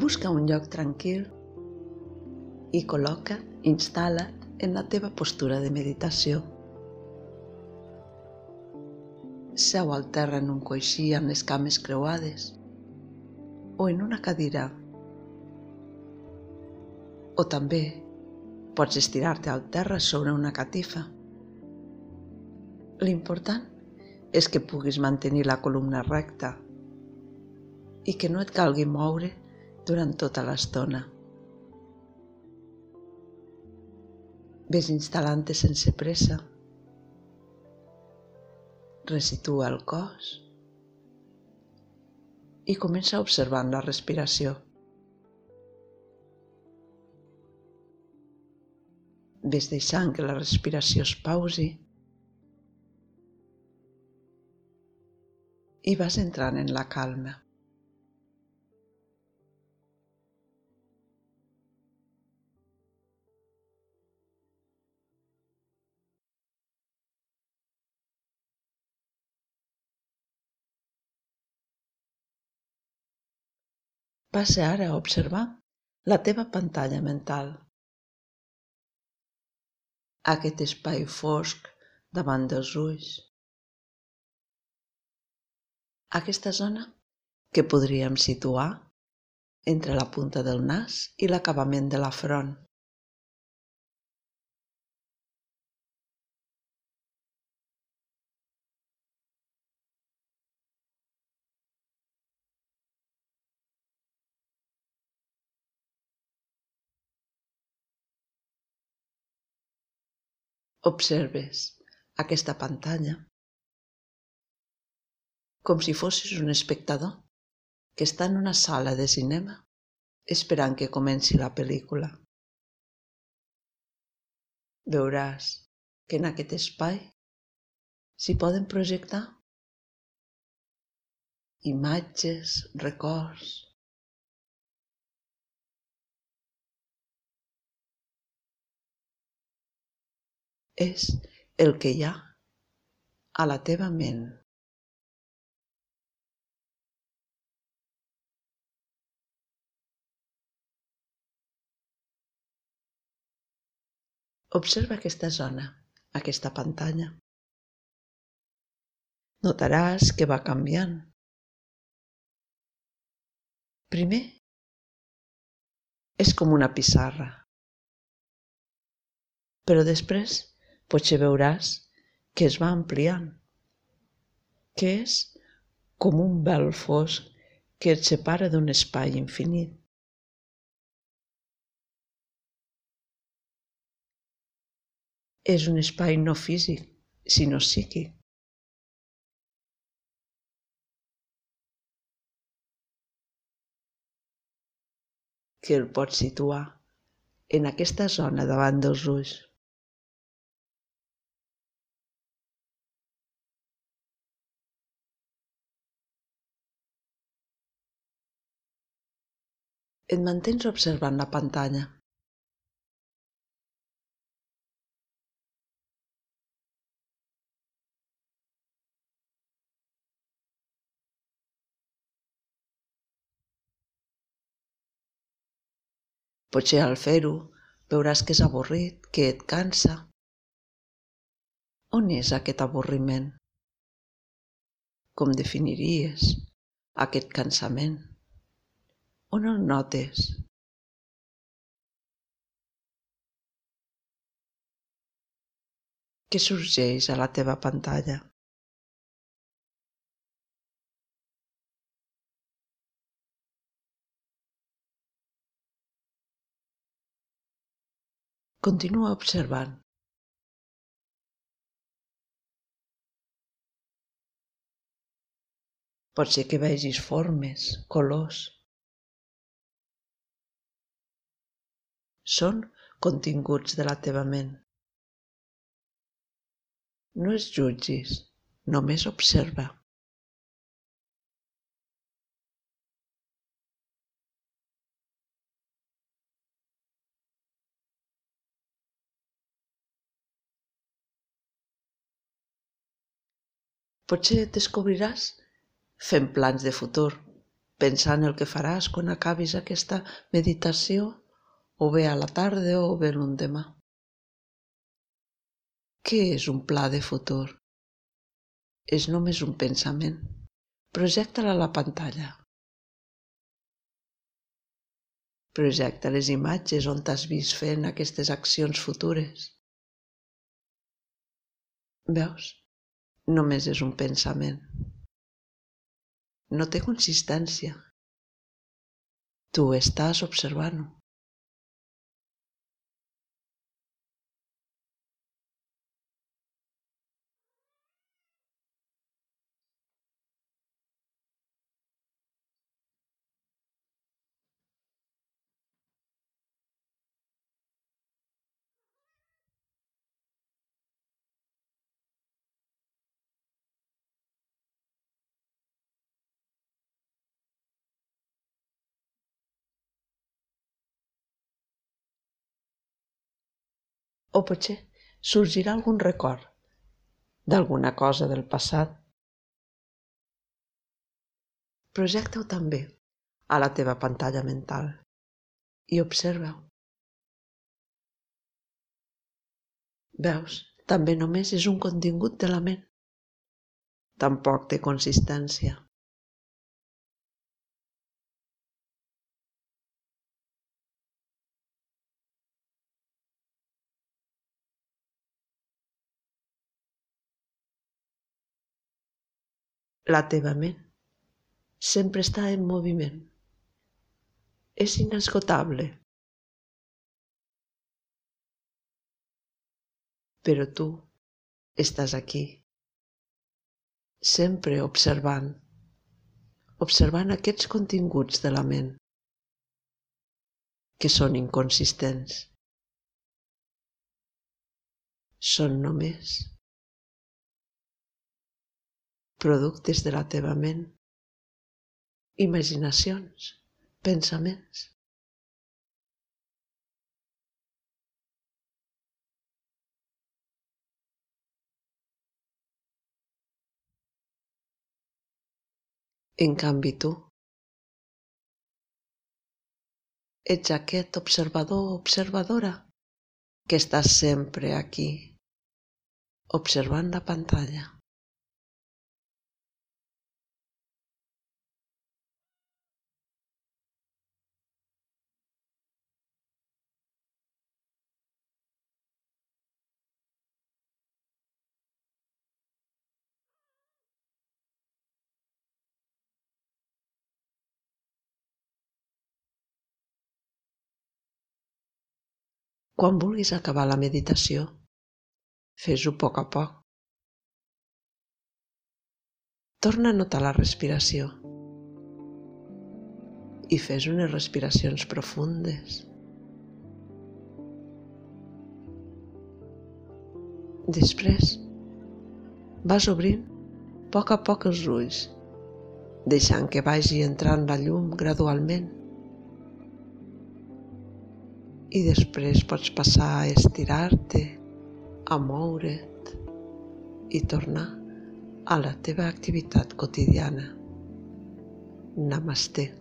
Busca un lloc tranquil i col·loca, instal·la't en la teva postura de meditació. Seu al terra en un coixí amb les cames creuades o en una cadira. O també pots estirar-te al terra sobre una catifa. L'important és que puguis mantenir la columna recta i que no et calgui moure durant tota l'estona. Ves instal·lant-te sense pressa. Resitua el cos i comença observant la respiració. Ves deixant que la respiració es pausi i vas entrant en la calma. Passa ara a observar la teva pantalla mental. Aquest espai fosc davant dels ulls. Aquesta zona que podríem situar entre la punta del nas i l'acabament de la front. Observes aquesta pantalla com si fossis un espectador que està en una sala de cinema esperant que comenci la pel·lícula. Veuràs que en aquest espai s'hi poden projectar imatges, records, és el que hi ha a la teva ment. Observa aquesta zona, aquesta pantalla. Notaràs que va canviant. Primer, és com una pissarra. Però després potser veuràs que es va ampliant, que és com un vel fosc que et separa d'un espai infinit. És un espai no físic, sinó psíquic. que el pots situar en aquesta zona davant dels ulls. Et mantens observant la pantalla. Potser al fer-ho veuràs que és avorrit, que et cansa. On és aquest avorriment? Com definiries aquest cansament? On el notes? Què sorgeix a la teva pantalla? Continua observant. Pot ser que vegis formes, colors, són continguts de la teva ment. No es jutgis, només observa. Potser et descobriràs fent plans de futur pensant el que faràs quan acabis aquesta meditació, o bé a la tarda o bé l'endemà. Què és un pla de futur? És només un pensament. Projecta-la a la pantalla. Projecta les imatges on t'has vist fent aquestes accions futures. Veus? Només és un pensament. No té consistència. Tu estàs observant-ho. O potser sorgirà algun record d'alguna cosa del passat. Projecta-ho també a la teva pantalla mental i observa-ho. Veus, també només és un contingut de la ment. Tampoc té consistència. La teva ment sempre està en moviment. És inesgotable. Però tu estàs aquí, sempre observant, observant aquests continguts de la ment que són inconsistents. Són només productes de la teva ment, imaginacions, pensaments. En canvi tu ets aquest observador o observadora que està sempre aquí, observant la pantalla. Quan vulguis acabar la meditació, fes-ho poc a poc. Torna a notar la respiració i fes unes respiracions profundes. Després vas obrint a poc a poc els ulls, deixant que vagi entrant la llum gradualment i després pots passar a estirar-te, a moure't i tornar a la teva activitat quotidiana. Namaste.